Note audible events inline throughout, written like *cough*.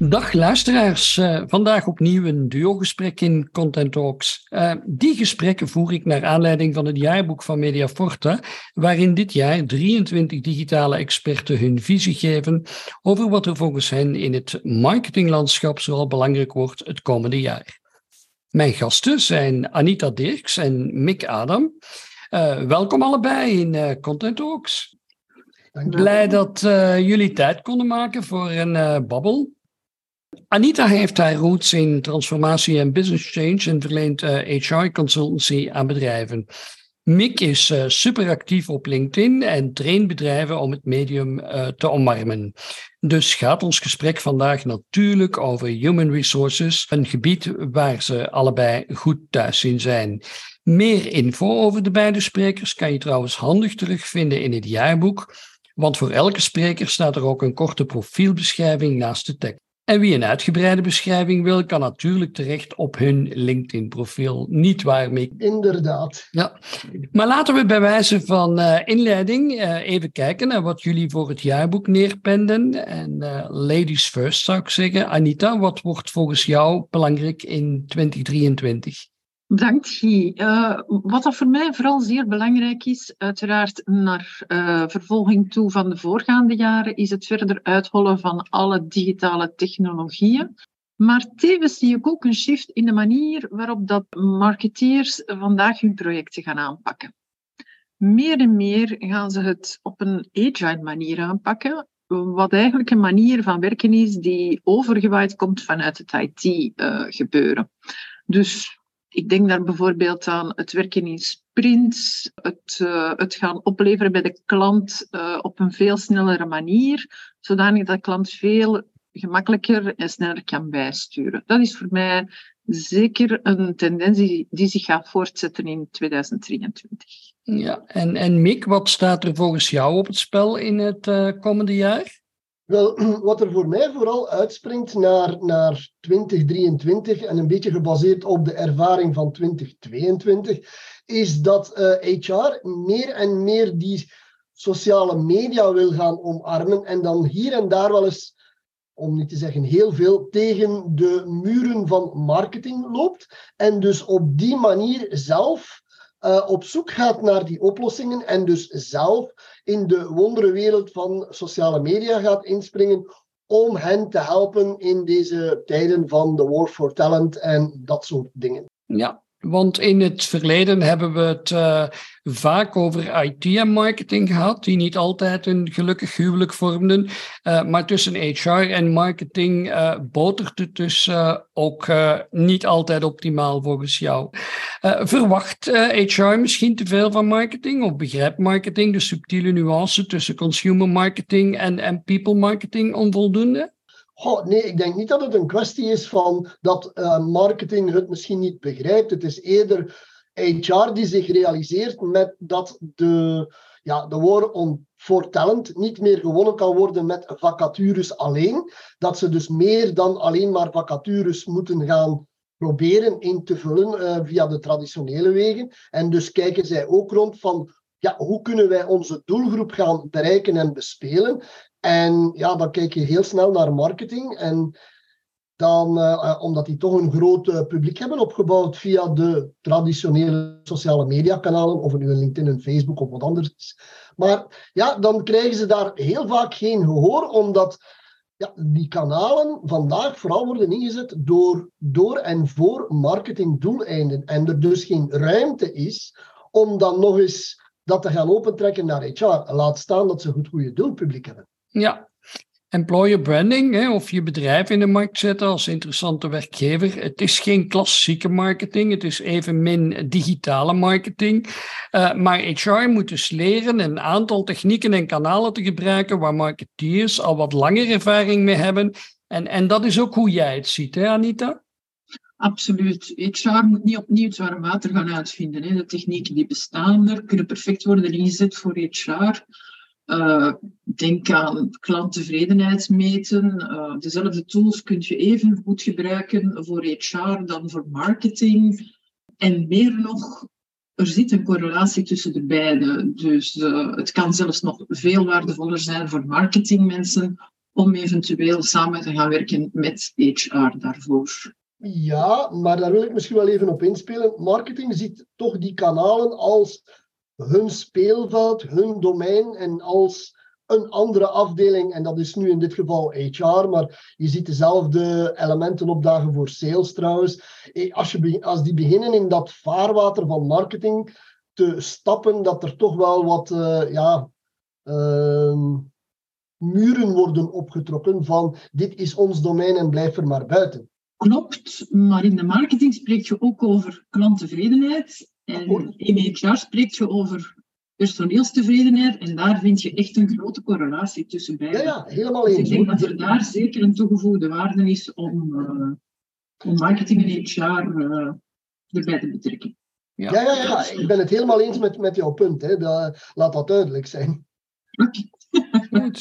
Dag luisteraars, uh, vandaag opnieuw een duo-gesprek in Content Talks. Uh, die gesprekken voer ik naar aanleiding van het jaarboek van Mediaforta, waarin dit jaar 23 digitale experten hun visie geven over wat er volgens hen in het marketinglandschap zoal belangrijk wordt het komende jaar. Mijn gasten zijn Anita Dirks en Mick Adam. Uh, welkom allebei in Content Talks. Blij dat jullie tijd konden maken voor een babbel. Anita heeft haar roots in transformatie en business change en verleent HR eh, consultancy aan bedrijven. Mick is uh, super actief op LinkedIn en traint bedrijven om het medium uh, te omarmen. Dus gaat ons gesprek vandaag natuurlijk over human resources, een gebied waar ze allebei goed thuis in zijn. Meer info over de beide sprekers kan je trouwens handig terugvinden in het jaarboek, want voor elke spreker staat er ook een korte profielbeschrijving naast de tekst. En wie een uitgebreide beschrijving wil, kan natuurlijk terecht op hun LinkedIn-profiel. Niet waar, Mick? Inderdaad. Ja. Maar laten we bij wijze van uh, inleiding uh, even kijken naar wat jullie voor het jaarboek neerpenden. En uh, ladies first zou ik zeggen. Anita, wat wordt volgens jou belangrijk in 2023? Bedankt, Guy. Uh, wat dat voor mij vooral zeer belangrijk is, uiteraard naar uh, vervolging toe van de voorgaande jaren, is het verder uithollen van alle digitale technologieën. Maar tevens zie ik ook een shift in de manier waarop dat marketeers vandaag hun projecten gaan aanpakken. Meer en meer gaan ze het op een agile manier aanpakken, wat eigenlijk een manier van werken is die overgewaaid komt vanuit het IT-gebeuren. Uh, dus ik denk daar bijvoorbeeld aan het werken in sprints, het, uh, het gaan opleveren bij de klant uh, op een veel snellere manier, zodanig dat de klant veel gemakkelijker en sneller kan bijsturen. Dat is voor mij zeker een tendens die, zich gaat voortzetten in 2023. Ja, en, en Mick, wat staat er volgens jou op het spel in het uh, komende jaar? Wel, *clears throat* wat er voor mij vooral uitspringt naar, naar 2023 en een beetje gebaseerd op de ervaring van 2022, is dat uh, eh, HR meer en meer die sociale media wil gaan omarmen en dan hier en daar wel eens, om niet te zeggen heel veel, tegen de muren van marketing loopt en dus op die manier zelf uh, op zoek gaat naar die oplossingen en dus zelf in de wonderenwereld van sociale media gaat inspringen om hen te helpen in deze tijden van de war for talent en dat soort dingen. Ja, want in het verleden hebben we het uh, vaak over IT en marketing gehad, die niet altijd een gelukkig huwelijk vormden. Uh, maar tussen HR en marketing uh, botert het dus ook niet altijd optimaal volgens jou. verwacht HR misschien te veel van marketing of begrijpt marketing de subtiele nuance tussen consumer marketing en, en people marketing onvoldoende? Nee, ik denk niet dat het een kwestie is van dat uh, marketing het misschien niet begrijpt. Het is eerder HR die zich realiseert met dat de, ja, de war on talent niet meer gewonnen kan worden met vacatures alleen. Dat ze dus meer dan alleen maar vacatures moeten gaan proberen in te vullen uh, via de traditionele wegen. En dus kijken zij ook rond van ja, hoe kunnen wij onze doelgroep gaan bereiken en bespelen? En ja, dan kijk je heel snel naar marketing. En dan, uh, omdat die toch een groot uh, publiek hebben opgebouwd via de traditionele sociale mediakanalen, of een LinkedIn, een Facebook of wat anders. Maar ja, dan krijgen ze daar heel vaak geen gehoor, omdat ja, die kanalen vandaag vooral worden ingezet door, door en voor marketingdoeleinden. En er dus geen ruimte is om dan nog eens dat te gaan opentrekken naar HR. Laat staan dat ze goed goede doelpubliek hebben. Ja, employer branding, hè, of je bedrijf in de markt zetten als interessante werkgever. Het is geen klassieke marketing, het is evenmin digitale marketing. Uh, maar HR moet dus leren een aantal technieken en kanalen te gebruiken waar marketeers al wat langer ervaring mee hebben. En, en dat is ook hoe jij het ziet, hè Anita? Absoluut. HR moet niet opnieuw het warm water gaan uitvinden. Hè. De technieken die bestaan er kunnen perfect worden ingezet voor HR. Uh, denk aan klanttevredenheidsmeten. Uh, dezelfde tools kun je even goed gebruiken voor HR dan voor marketing. En meer nog, er zit een correlatie tussen de beide. Dus uh, het kan zelfs nog veel waardevoller zijn voor marketingmensen om eventueel samen te gaan werken met HR daarvoor. Ja, maar daar wil ik misschien wel even op inspelen. Marketing ziet toch die kanalen als hun speelveld, hun domein en als een andere afdeling, en dat is nu in dit geval HR, maar je ziet dezelfde elementen opdagen voor sales trouwens. Eh, als, je, als die beginnen in dat vaarwater van marketing te stappen, dat er toch wel wat uh, ja, uh, muren worden opgetrokken van dit is ons domein en blijf er maar buiten. Klopt, maar in de marketing spreek je ook over klanttevredenheid. En in HR spreek je over personeelstevredenheid. En daar vind je echt een grote correlatie tussen beiden. Ja, ja helemaal eens. Dus ik denk dat er daar zeker een toegevoegde waarde is om, uh, om marketing en HR uh, erbij te betrekken. Ja. Ja, ja, ja, ik ben het helemaal eens met, met jouw punt. Hè. Dat, laat dat duidelijk zijn. Okay.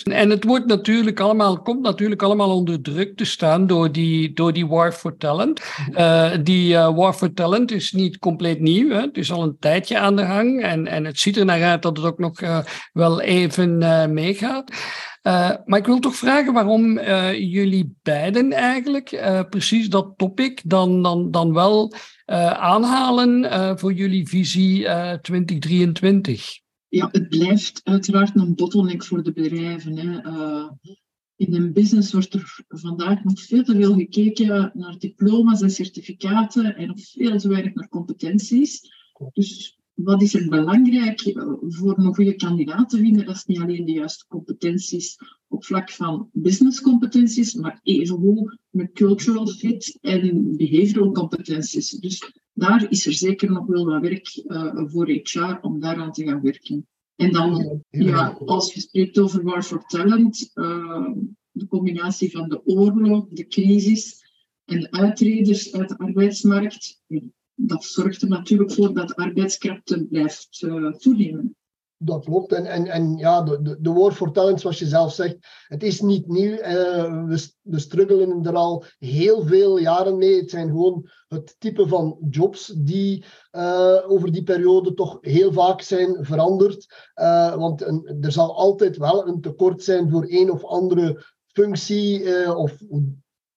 En het wordt natuurlijk allemaal, komt natuurlijk allemaal onder druk te staan door die, door die War for Talent. Uh, die uh, War for Talent is niet compleet nieuw. Hè? Het is al een tijdje aan de gang. En, en het ziet er naar uit dat het ook nog uh, wel even meegaat. maar ik wil toch vragen waarom jullie beiden eigenlijk precies dat topic dan, dan, dan wel aanhalen voor jullie visie 2023 ja, het blijft uiteraard een bottleneck voor de bedrijven. Hè. Uh, in een business wordt er vandaag nog veel te veel gekeken naar diploma's en certificaten en nog veel te weinig naar competenties. Dus wat is er belangrijk eh, voor een goede kandidaat te vinden? Dat is niet alleen de juiste competenties op vlak van businesscompetenties, maar evengoed met cultural fit en behavioral competenties. Dus daar is er zeker nog wel wat werk uh, voor HR om daaraan te gaan werken. En dan, ja, als je spreekt over War for Talent, uh, de combinatie van de oorlog, de crisis en de uitreders uit de arbeidsmarkt, dat zorgt er natuurlijk voor dat arbeidskrachten blijft uh, toenemen. Dat klopt. En, en, en ja, de, de talent, zoals je zelf zegt, het is niet nieuw. We, we struggelen er al heel veel jaren mee. Het zijn gewoon het type van jobs die uh, over die periode toch heel vaak zijn veranderd. Uh, want er zal altijd wel een tekort zijn voor een of andere functie of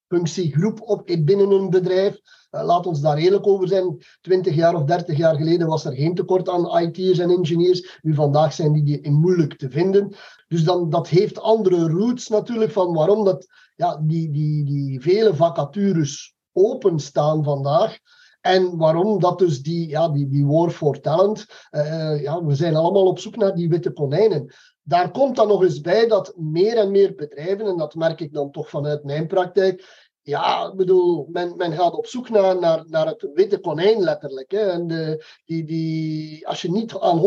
functiegroep op, binnen een bedrijf. Uh, laat ons daar eerlijk over zijn. 20 jaar of 30 jaar geleden was er geen tekort aan IT'ers en engineers. Nu vandaag zijn die, die moeilijk te vinden. Dus dan, dat heeft andere roots natuurlijk van waarom dat, ja, die, die, die vele vacatures openstaan vandaag. En waarom dat dus die, ja, die, die war for talent, uh, ja, we zijn allemaal op zoek naar die witte konijnen. Daar komt dan nog eens bij dat meer en meer bedrijven, en dat merk ik dan toch vanuit mijn praktijk, ja, ik bedoel, men, men gaat op zoek naar, naar, naar het witte konijn letterlijk. Hè. En de, die, die, als je niet aan 100%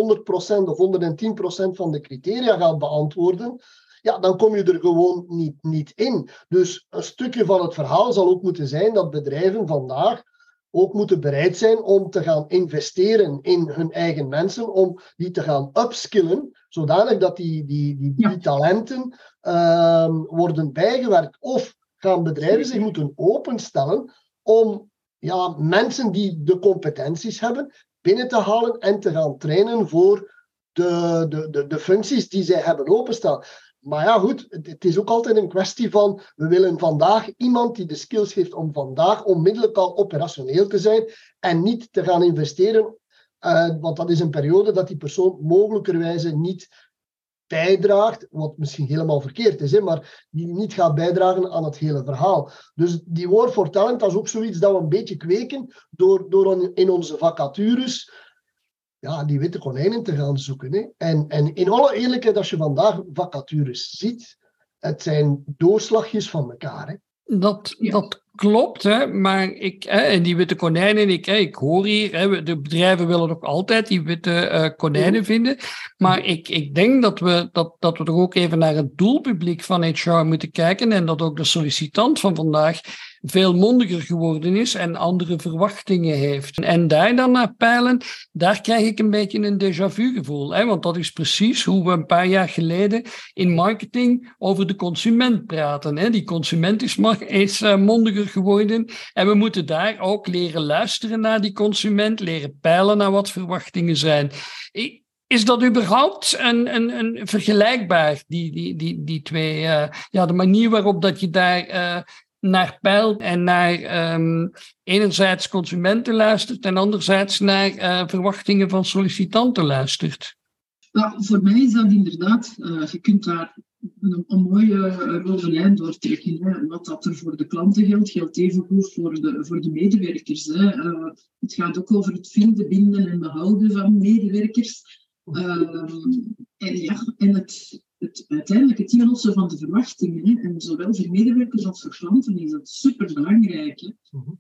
of 110% van de criteria gaat beantwoorden, ja, dan kom je er gewoon niet, niet in. Dus een stukje van het verhaal zal ook moeten zijn dat bedrijven vandaag ook moeten bereid zijn om te gaan investeren in hun eigen mensen, om die te gaan upskillen, zodanig dat die, die, die, die talenten uh, worden bijgewerkt. Of gaan bedrijven zich moeten openstellen om ja, mensen die de competenties hebben binnen te halen en te gaan trainen voor de, de, de, functies die zij hebben openstaan. Maar ja, goed, het is ook altijd een kwestie van, we willen vandaag iemand die de skills heeft om vandaag onmiddellijk al operationeel te zijn en niet te gaan investeren, uh, want dat is een periode dat die persoon mogelijkerwijze niet bijdraagt, wat misschien helemaal verkeerd is, hè, maar die niet gaat bijdragen aan het hele verhaal. Dus die war for talent, dat is ook zoiets dat we een beetje kweken door, door in onze vacatures ja, die witte konijnen te gaan zoeken. Hè. En, en in alle eerlijkheid, als je vandaag vacatures ziet, het zijn doorslagjes van elkaar. Hè. Dat, dat klopt, hè, maar ik, hè, en die witte konijnen, ik, hè, ik hoor hier, hè, de bedrijven willen ook altijd die witte uh, konijnen vinden. Maar ik, ik denk dat we, dat, dat we toch ook even naar het doelpubliek van HR moeten kijken en dat ook de sollicitant van vandaag veel mondiger geworden is en andere verwachtingen heeft. En daar dan naar peilen, daar krijg ik een beetje een déjà vu gevoel. Hè? Want dat is precies hoe we een paar jaar geleden in marketing over de consument praten. Hè? Die consument is, is eh, mondiger geworden en we moeten daar ook leren luisteren naar die consument, leren peilen naar wat verwachtingen zijn. Is dat überhaupt een, een, een vergelijkbaar, die, die, die, die twee, eh, ja, de manier waarop dat je daar eh, nou, voor mij is dat inderdaad, je kunt daar een, een mooie rode lijn doortrekken. Hè. Wat dat er voor de klanten geldt, geldt even goed voor de, voor de medewerkers. Hè. het gaat ook over het vinden, binden en behouden van medewerkers. Ehm, en ja, en het, het, uiteindelijk het inlossen van de verwachtingen. Hè. En zowel voor medewerkers als voor klanten is dat super belangrijk. Mhm.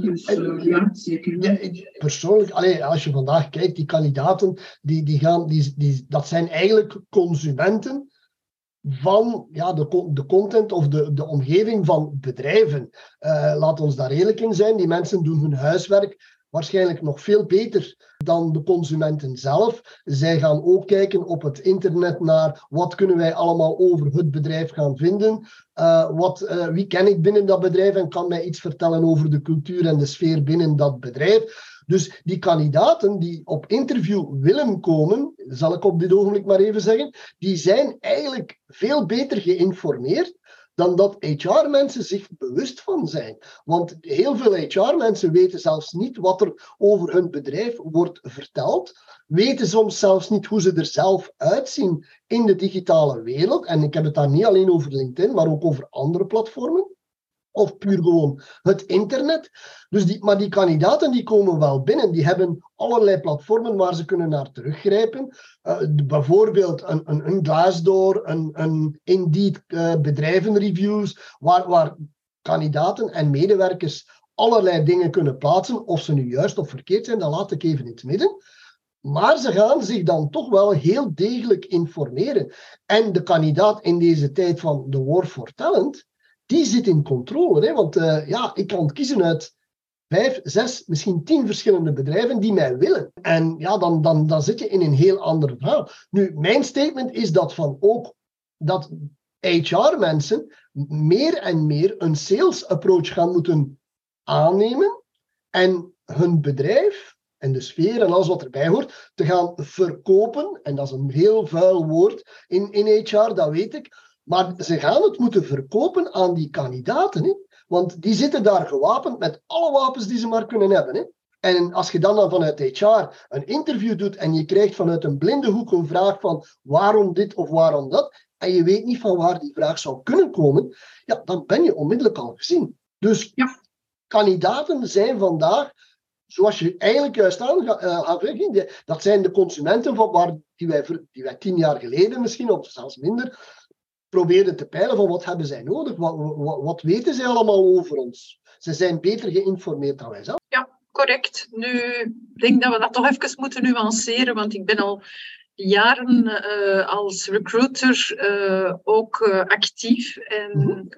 Dus, uh, ja, zeker. Ja, persoonlijk, allee, als je vandaag kijkt, die kandidaten, die, die gaan, die, die, dat zijn eigenlijk consumenten van ja, de, de content of de, de omgeving van bedrijven. Uh, laat ons daar eerlijk in zijn. Die mensen doen hun huiswerk waarschijnlijk nog veel beter dan de consumenten zelf. Zij gaan ook kijken op het internet naar wat kunnen wij allemaal over het bedrijf gaan vinden. Uh, wat, uh, wie ken ik binnen dat bedrijf en kan mij iets vertellen over de cultuur en de sfeer binnen dat bedrijf. Dus die kandidaten die op interview willen komen, zal ik op dit ogenblik maar even zeggen, die zijn eigenlijk veel beter geïnformeerd dan dat HR-mensen zich bewust van zijn. Want heel veel HR-mensen weten zelfs niet wat er over hun bedrijf wordt verteld, weten soms zelfs niet hoe ze er zelf uitzien in de digitale wereld. En ik heb het daar niet alleen over LinkedIn, maar ook over andere platformen of puur gewoon het internet. Dus die, maar die kandidaten die komen wel binnen. Die hebben allerlei platformen waar ze kunnen naar teruggrijpen. Uh, bijvoorbeeld een, een, een Glassdoor, een, een Indeed uh, bedrijvenreviews, waar, waar kandidaten en medewerkers allerlei dingen kunnen plaatsen. Of ze nu juist of verkeerd zijn, dat laat ik even in het midden. Maar ze gaan zich dan toch wel heel degelijk informeren. En de kandidaat in deze tijd van de War for Talent, die zit in controle. Hè? Want uh, ja, ik kan kiezen uit vijf, zes, misschien tien verschillende bedrijven die mij willen. En ja, dan, dan, dan zit je in een heel ander verhaal. Nu, mijn statement is dat van ook dat HR-mensen meer en meer een sales approach gaan moeten aannemen en hun bedrijf en de sfeer en alles wat erbij hoort, te gaan verkopen. En dat is een heel vuil woord in, in HR, dat weet ik. Maar ze gaan het moeten verkopen aan die kandidaten. Hè? Want die zitten daar gewapend met alle wapens die ze maar kunnen hebben. Hè? En als je dan, dan vanuit HR een interview doet en je krijgt vanuit een blinde hoek een vraag van waarom dit of waarom dat, en je weet niet van waar die vraag zou kunnen komen, ja, dan ben je onmiddellijk al gezien. Dus ja. kandidaten zijn vandaag, zoals je eigenlijk juist aangaf, uh, dat zijn de consumenten van waar, die, wij, die wij tien jaar geleden misschien, of zelfs minder, probeerden te peilen van wat hebben zij nodig, wat, wat, wat weten zij allemaal over ons. Ze zijn beter geïnformeerd dan wij zelf. Ja, correct. Nu, ik denk dat we dat toch even moeten nuanceren, want ik ben al jaren uh, als recruiter uh, ook uh, actief. En mm-hmm.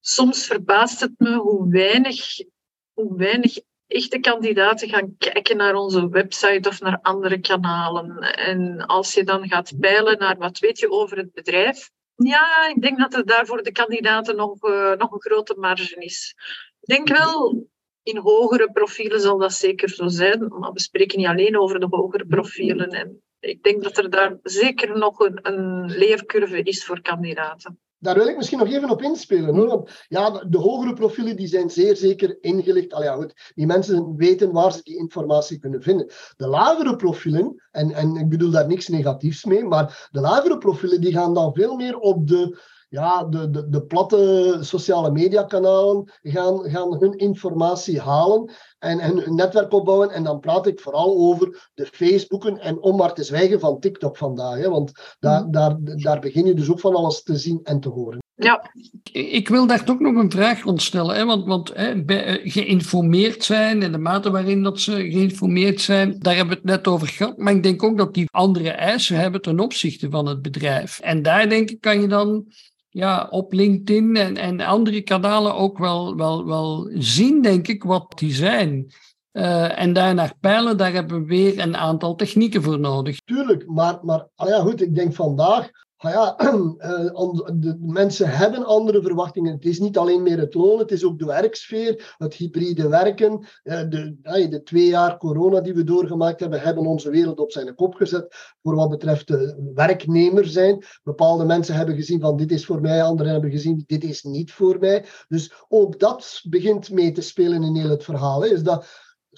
soms verbaast het me hoe weinig, hoe weinig echte kandidaten gaan kijken naar onze website of naar andere kanalen. En als je dan gaat peilen naar wat weet je over het bedrijf, ja, ik denk dat er daar voor de kandidaten nog, uh, nog een grote marge is. Ik denk wel, in hogere profielen zal dat zeker zo zijn, maar we spreken niet alleen over de hogere profielen. En ik denk dat er daar zeker nog een, een leercurve is voor kandidaten. Daar wil ik misschien nog even op inspelen. Ja, de hogere profielen die zijn zeer zeker ingelicht. Allee, ja, goed, die mensen weten waar ze die informatie kunnen vinden. De lagere profielen, en, en ik bedoel daar niks negatiefs mee, maar de lagere profielen die gaan dan veel meer op de ja, de, de, de platte sociale mediakanalen gaan, gaan hun informatie halen en, en hun netwerk opbouwen. En dan praat ik vooral over de Facebooken en om maar te zwijgen van TikTok vandaag. Hè, want daar, mhm. daar, daar begin je dus ook van alles te zien en te horen. Ja. Ik wil daar toch nog een vraag rond stellen. Hè? Want, want hè, eh, geïnformeerd zijn en de mate waarin dat ze geïnformeerd zijn, daar hebben we het net over gehad. Maar ik denk ook dat die andere eisen hebben ten opzichte van het bedrijf. En daar denk ik kan je dan ja, op LinkedIn en, en andere kanalen ook wel, wel, wel zien, denk ik, wat die zijn. Uh, en daarnaar peilen, daar hebben we weer een aantal technieken voor nodig. Tuurlijk, maar, maar ah ja, goed, ik denk vandaag ja, *clears throat* eh, de mensen hebben andere verwachtingen. Het is niet alleen meer het loon, het is ook de werksfeer, het hybride werken. Eh, de, twee jaar corona die we doorgemaakt hebben, hebben onze wereld op zijn kop gezet voor wat betreft de werknemer zijn. Bepaalde mensen hebben gezien van dit is voor mij, anderen hebben gezien dit is niet voor mij. Dus ook dat begint mee te spelen in heel het verhaal. Is dat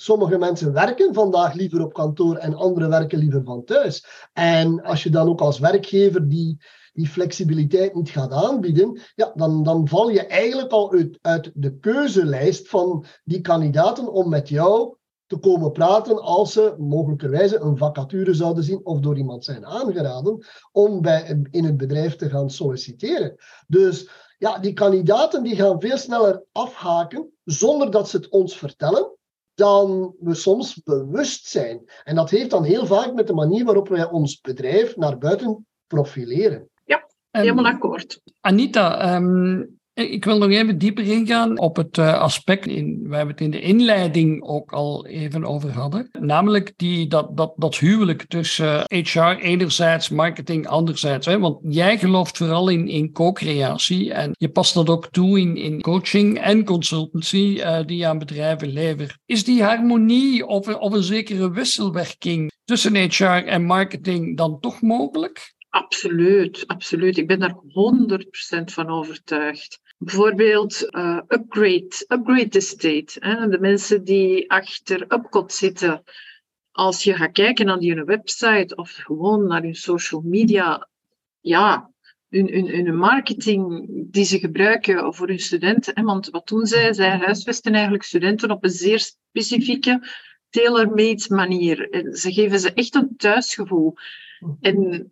sommige mensen werken vandaag liever op kantoor en anderen werken liever van thuis. En als je dan ook als werkgever die, die flexibiliteit niet gaat aanbieden, ja, dan, dan val je eigenlijk al uit, uit de keuzelijst van die kandidaten om met jou te komen praten als ze mogelijkerwijze een vacature zouden zien of door iemand zijn aangeraden om bij, in het bedrijf te gaan solliciteren. Dus ja, die kandidaten die gaan veel sneller afhaken zonder dat ze het ons vertellen dan we soms bewust zijn. En dat heeft dan heel vaak met de manier waarop wij ons bedrijf naar buiten profileren. Ja, helemaal akkoord. Anita, um, ik wil nog even dieper ingaan op het eh, aspect in, waar we het in de inleiding ook al even over hadden. Namelijk die, dat, dat, huwelijk tussen HR eh, enerzijds, marketing anderzijds. Hè? Want jij gelooft vooral in, in co-creatie en je past dat ook toe in, in coaching en consultancy die je aan bedrijven levert. Is die harmonie of, of een zekere wisselwerking tussen HR en marketing dan toch mogelijk? Absoluut, absoluut. Ik ben daar 100% van overtuigd. Bijvoorbeeld uh, upgrade, upgrade the state. Hè? De mensen die achter Upcot zitten. Als je gaat kijken naar die website of gewoon naar hun social media, ja, hun, hun, hun marketing die ze gebruiken voor hun studenten. Hè? Want wat doen zij? Zij huisvesten eigenlijk studenten op een zeer specifieke, tailor-made manier. En ze geven ze echt een thuisgevoel. En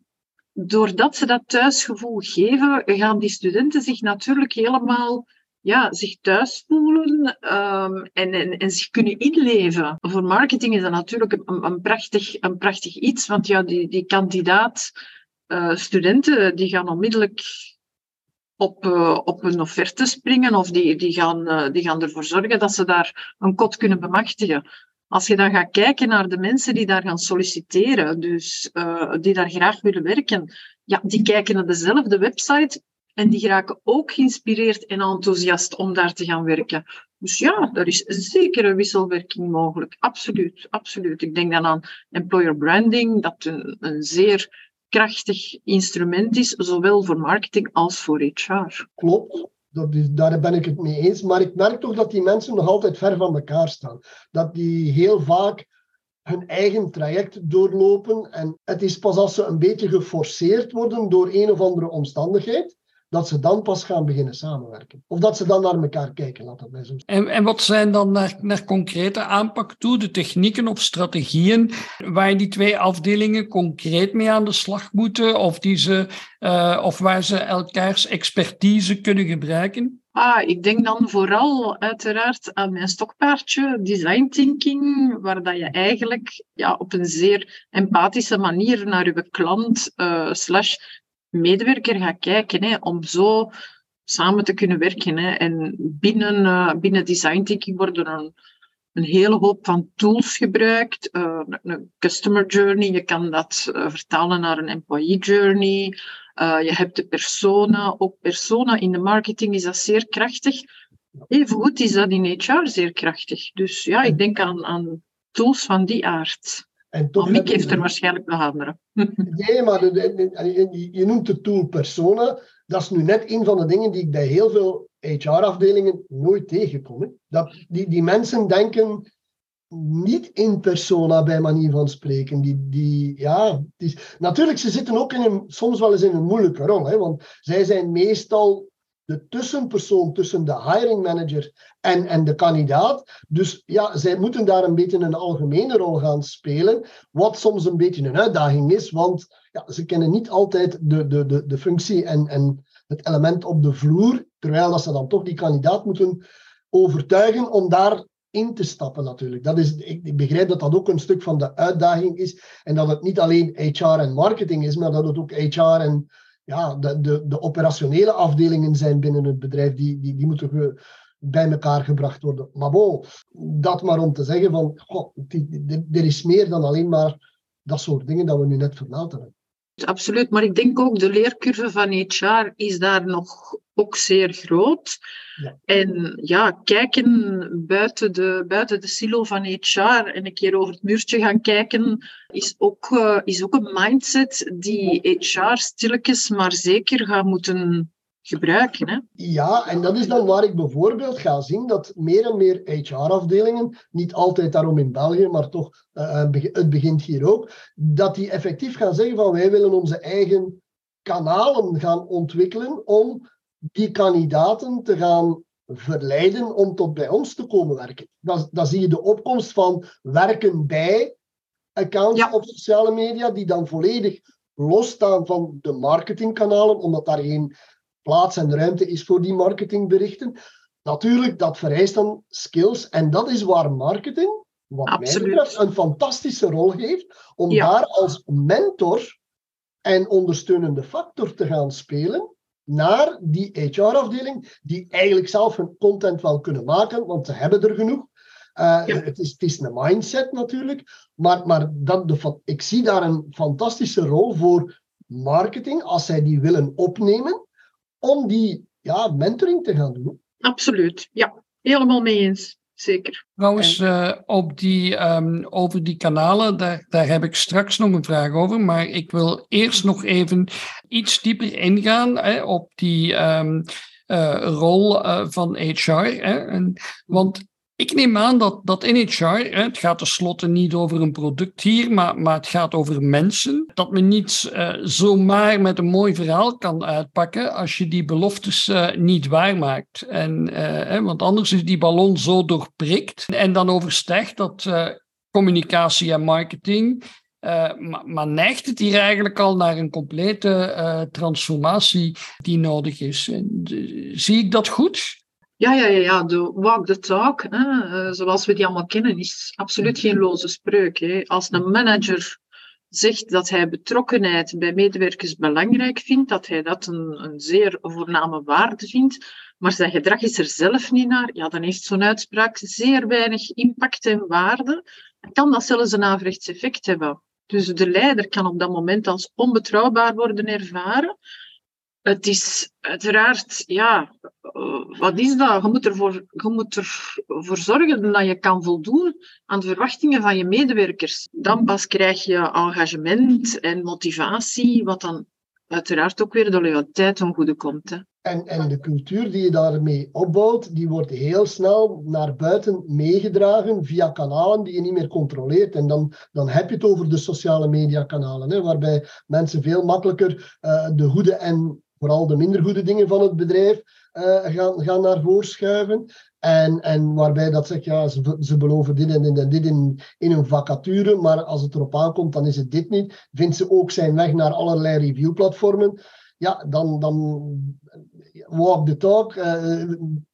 doordat ze dat thuisgevoel geven, gaan die studenten zich natuurlijk helemaal ja, zich thuis voelen um, en, en, en, zich kunnen inleven. Voor marketing is dat natuurlijk een, prachtig, een prachtig iets, want ja, die, die kandidaat uh, studenten die gaan onmiddellijk op, uh, op een offerte springen of die, die, gaan, uh, die gaan ervoor zorgen dat ze daar een kot kunnen bemachtigen. Als je dan gaat kijken naar de mensen die daar gaan solliciteren, dus uh, die daar graag willen werken, ja, die kijken naar dezelfde website en die raken ook geïnspireerd en enthousiast om daar te gaan werken. Dus ja, er is zeker een wisselwerking mogelijk. Absoluut, absoluut. Ik denk dan aan employer branding, dat een, een zeer krachtig instrument is, zowel voor marketing als voor HR. Klopt. Daar ben ik het mee eens. Maar ik merk toch dat die mensen nog altijd ver van elkaar staan. Dat die heel vaak hun eigen traject doorlopen. En het is pas als ze een beetje geforceerd worden door een of andere omstandigheid, dat ze dan pas gaan beginnen samenwerken. Of dat ze dan naar elkaar kijken, laat dat mij zo en, en wat zijn dan naar, naar concrete aanpak toe, de technieken of strategieën waar die twee afdelingen concreet mee aan de slag moeten, of, die ze, uh, of waar ze elkaars expertise kunnen gebruiken? Ah, ik denk dan vooral uiteraard aan mijn stokpaardje, design thinking, waar dat je eigenlijk ja, op een zeer empathische manier naar je klant uh, slash medewerker gaat kijken, hè, om zo samen te kunnen werken. Hè. En binnen, uh, binnen design thinking worden een, een hele hoop van tools gebruikt. Uh, een customer journey, je kan dat uh, vertalen naar een employee journey. je hebt de persona, ook persona in de marketing is dat zeer krachtig. Evengoed is dat in HR zeer krachtig. Dus ja, ik denk aan, aan tools van die aard. En toch Mick heeft er waarschijnlijk nog andere. *laughs* Nee, maar je noemt de tool persona. Dat is nu net een van de dingen die ik bij heel veel HR-afdelingen nooit tegenkom. Dat die, die mensen denken niet in persona bij manier van spreken. Die, die, ja, die, natuurlijk, ze zitten ook in een, soms wel eens in een moeilijke rol. Hè, want zij zijn meestal de tussenpersoon tussen de hiring manager en, en de kandidaat. Dus ja, zij moeten daar een beetje een algemene rol gaan spelen, wat soms een beetje een uitdaging is, want ja, ze kennen niet altijd de, de, de, de functie en, en het element op de vloer, terwijl dat ze dan toch die kandidaat moeten overtuigen om daar in te stappen natuurlijk. Dat is, ik, ik, begrijp dat dat ook een stuk van de uitdaging is en dat het niet alleen HR en marketing is, maar dat het ook HR en ja, de, de, de operationele afdelingen zijn binnen het bedrijf, die, die, die moeten bij elkaar gebracht worden. Maar bon, dat maar om te zeggen van, goh, er is meer dan alleen maar dat soort dingen dat we nu net vermeld hebben. Absoluut, maar ik denk ook de leercurve van HR is daar nog ook zeer groot. Ja. En ja, kijken buiten de, buiten de silo van HR en een keer over het muurtje gaan kijken, is ook, uh, is ook een mindset die HR stilletjes maar zeker gaat moeten gebruiken. Hè? Ja, en dat is dan waar ik bijvoorbeeld ga zien dat meer en meer HR-afdelingen, niet altijd daarom in België, maar toch, uh, het begint hier ook, dat die effectief gaan zeggen van wij willen onze eigen kanalen gaan ontwikkelen om die kandidaten te gaan verleiden om tot bij ons te komen werken. Dan, dan zie je de opkomst van werken bij accounts op sociale media, die dan volledig losstaan van de marketingkanalen, omdat daar geen plaats en ruimte is voor die marketingberichten. Natuurlijk, dat vereist dan skills. En dat is waar marketing, wat mij betreft, een fantastische rol heeft. Om daar als mentor en ondersteunende factor te gaan spelen naar die HR-afdeling, die eigenlijk zelf hun content wel kunnen maken, want ze hebben er genoeg. Uh, het, is, het is een mindset natuurlijk, maar, maar dat de, ik zie daar een fantastische rol voor marketing, als zij die willen opnemen, om die ja, mentoring te gaan doen. Absoluut, ja, helemaal mee eens. Zeker. Trouwens, uh, op die, um, over die kanalen, daar, daar heb ik straks nog een vraag over. Maar ik wil eerst nog even iets dieper ingaan hè, op die um, uh, rol uh, van HR. Hè, en, want ik neem aan dat, dat in HR, het gaat tenslotte niet over een product hier, maar, maar het gaat over mensen. Dat men niet uh, zomaar met een mooi verhaal kan uitpakken als je die beloftes uh, niet waarmaakt. En, uh, want anders is die ballon zo doorprikt en dan overstijgt dat communicatie en marketing. maar, maar, neigt het hier eigenlijk al naar een complete transformatie die nodig is? En, zie ik dat goed? Ja, ja, ja, ja, de walk the talk, eh, zoals we die allemaal kennen, is absoluut geen loze spreuk. Hè. Als een manager zegt dat hij betrokkenheid bij medewerkers belangrijk vindt, dat hij dat een, een zeer voorname waarde vindt, maar zijn gedrag is er zelf niet naar, ja, dan heeft zo'n uitspraak zeer weinig impact en waarde. En kan dat zelfs een averechts effect hebben. Dus de leider kan op dat moment als onbetrouwbaar worden ervaren. Het is uiteraard, ja, eh, wat is dat? Je moet, ervoor, je moet ervoor zorgen dat je kan voldoen aan de verwachtingen van je medewerkers. Dan pas krijg je engagement en motivatie, wat dan uiteraard ook weer de loyaliteit ten goede komt. Hè. En, en de cultuur die je daarmee opbouwt, die wordt heel snel naar buiten meegedragen via kanalen die je niet meer controleert. En dan, dan heb je het over de sociale mediakanalen, hè, waarbij mensen veel makkelijker uh, de goede en vooral de minder goede dingen van het bedrijf uh, gaan, gaan naar voren schuiven. En, en waarbij dat zegt, ja, ze, ze beloven dit en dit en dit in, in een vacature, maar als het erop aankomt, dan is het dit niet. Vindt ze ook zijn weg naar allerlei reviewplatformen. Ja, dan, dan walk the talk. Uh,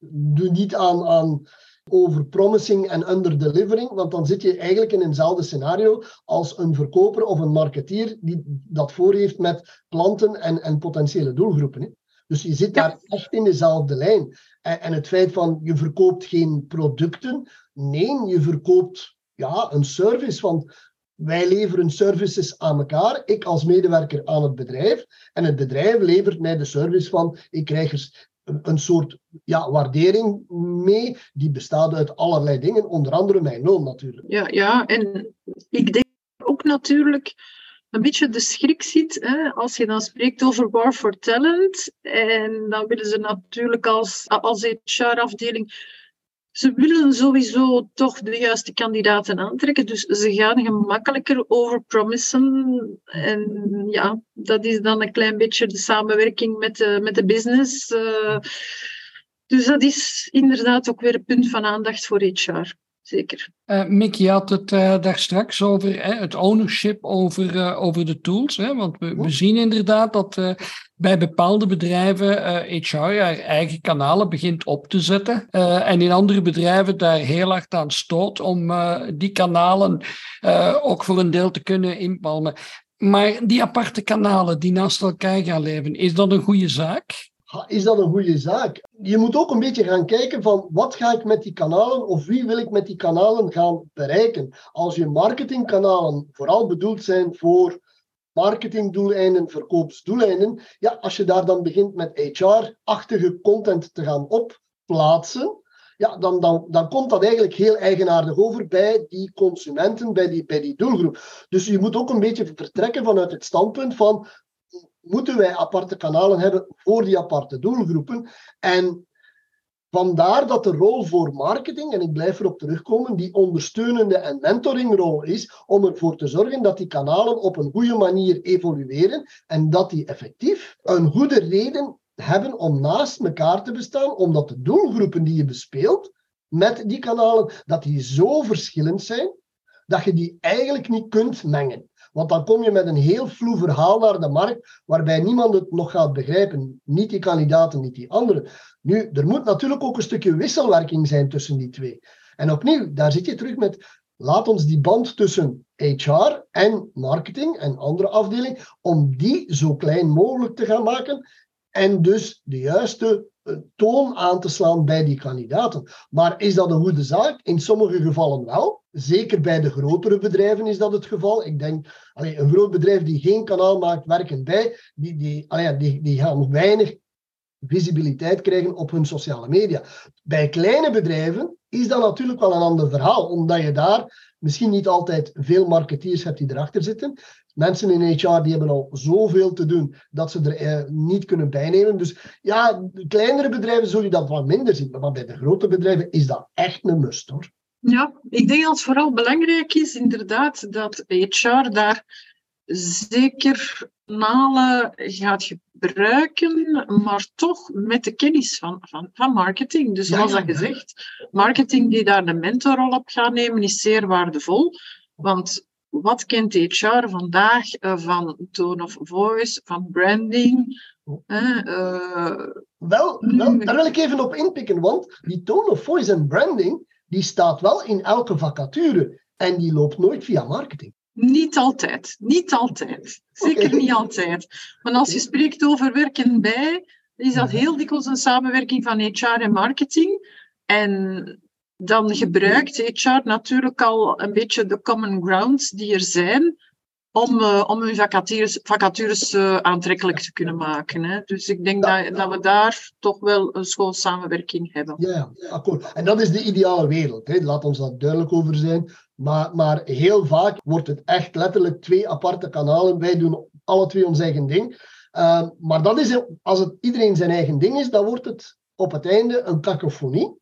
doe niet aan, aan overpromising en underdelivering, want dan zit je eigenlijk in eenzelfde scenario als een verkoper of een marketeer die dat voor heeft met klanten en, en potentiële doelgroepen. Hè. Dus je zit daar echt in dezelfde lijn. En, en, het feit van je verkoopt geen producten, nee, je verkoopt ja, een service. Want wij leveren services aan elkaar, ik als medewerker aan het bedrijf. En het bedrijf levert mij de service van ik krijg er een, soort ja, waardering mee, die bestaat uit allerlei dingen, onder andere mijn loon natuurlijk. Ja, ja en ik denk ook natuurlijk een beetje de schrik ziet hè, als je dan spreekt over war for talent. En dan willen ze natuurlijk als, als HR-afdeling ze willen sowieso toch de juiste kandidaten aantrekken. Dus ze gaan gemakkelijker overpromissen. En ja, dat is dan een klein beetje de samenwerking met de, met de business. Uh, dus dat is inderdaad ook weer een punt van aandacht voor HR zeker. Uh, Mick, je had het uh, daar straks over hè, het ownership over, uh, over de tools. Hè? Want we, we zien inderdaad dat bij bepaalde bedrijven HR haar eigen kanalen begint op te zetten. en in andere bedrijven daar heel hard aan stoot om die kanalen ook voor een deel te kunnen inpalmen. Maar die aparte kanalen die naast elkaar gaan leven, is dat een goede zaak? Is dat een goede zaak? Je moet ook een beetje gaan kijken van wat ga ik met die kanalen of wie wil ik met die kanalen gaan bereiken. Als je marketingkanalen vooral bedoeld zijn voor marketingdoeleinden, verkoopsdoeleinden, ja, als je daar dan begint met HR-achtige content te gaan opplaatsen, ja, dan, dan, dan komt dat eigenlijk heel eigenaardig over bij die consumenten, bij die, bij die doelgroep. Dus je moet ook een beetje vertrekken vanuit het standpunt van moeten wij aparte kanalen hebben voor die aparte doelgroepen. En vandaar dat de rol voor marketing, en ik blijf erop terugkomen, die ondersteunende en mentoringrol is om ervoor te zorgen dat die kanalen op een goede manier evolueren en dat die effectief een goede reden hebben om naast elkaar te bestaan, omdat de doelgroepen die je bespeelt met die kanalen, dat die zo verschillend zijn, dat je die eigenlijk niet kunt mengen. Want dan kom je met een heel vloe verhaal naar de markt, waarbij niemand het nog gaat begrijpen. Niet die kandidaten, niet die anderen. Nu, er moet natuurlijk ook een stukje wisselwerking zijn tussen die twee. En opnieuw, daar zit je terug met, laat ons die band tussen HR en marketing en andere afdeling, om die zo klein mogelijk te gaan maken en dus de juiste eh, toon aan te slaan bij die kandidaten. Maar is dat een goede zaak? In sommige gevallen wel. Zeker bij de grotere bedrijven is dat het geval. Ik denk, allee, een groot bedrijf die geen kanaal maakt werken bij, die, die, allee, die, die gaan weinig visibiliteit krijgen op hun sociale media. Bij kleine bedrijven is dat natuurlijk wel een ander verhaal, omdat je daar misschien niet altijd veel marketeers hebt die erachter zitten. Mensen in HR die hebben al zoveel te doen dat ze er eh, niet kunnen bijnemen. Dus ja, kleinere bedrijven zul je dat wat minder zien. Maar bij de grote bedrijven is dat echt een must hoor. Ja, ik denk dat het vooral belangrijk is inderdaad dat HR daar zeker kanalen gaat gebruiken, maar toch met de kennis van, van, van marketing. Dus zoals ja, dat gezegd, marketing die daar de mentorrol op gaat nemen, is zeer waardevol. Want wat kent HR vandaag uh, van tone of voice, van branding? Uh, wel, wel, daar wil ik even op inpikken, want die tone of voice en branding, die staat wel in elke vacature en die loopt nooit via marketing. Niet altijd, niet altijd. Zeker niet altijd. Maar als je spreekt over werken bij, is dat heel dikwijls een samenwerking van HR en marketing. En dan gebruikt HR natuurlijk al een beetje de common grounds die er zijn om, uh, om hun vacatures, vacatures uh, aantrekkelijk te kunnen maken. Hè. Dus ik denk dat, dat we daar toch wel een schoon samenwerking hebben. Ja, akkoord. En dat is de ideale wereld. Hè. Laat ons dat duidelijk over zijn. Maar, maar heel vaak wordt het echt letterlijk twee aparte kanalen. Wij doen alle twee ons eigen ding. Uh, maar dat is, als het iedereen zijn eigen ding is, dan wordt het op het einde een kakofonie.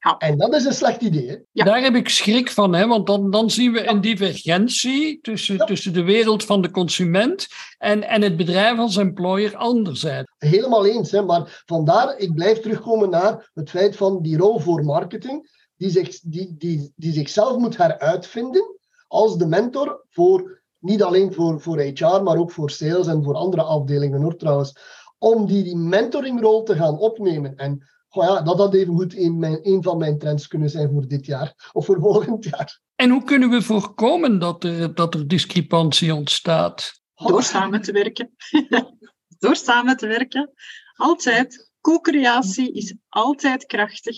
Ja. En dat is een slecht idee. Ja. Daar heb ik schrik van, hè? want dan, dan zien we een divergentie tussen, tussen de wereld van de consument en, en het bedrijf als employer anderzijds. Helemaal eens, hè? maar vandaar, ik blijf terugkomen naar het feit van die rol voor marketing, die, zich, die, die, die zichzelf moet heruitvinden als de mentor voor, niet alleen voor, voor HR, maar ook voor sales en voor andere afdelingen hoor trouwens, om die, die mentoringrol te gaan opnemen. En Goh ja, dat had even goed een, mijn, een van mijn trends kunnen zijn voor dit jaar of voor volgend jaar. En hoe kunnen we voorkomen dat er, dat er discrepantie ontstaat? Door samen te werken. *laughs* Door samen te werken. Altijd. Co-creatie is altijd krachtig.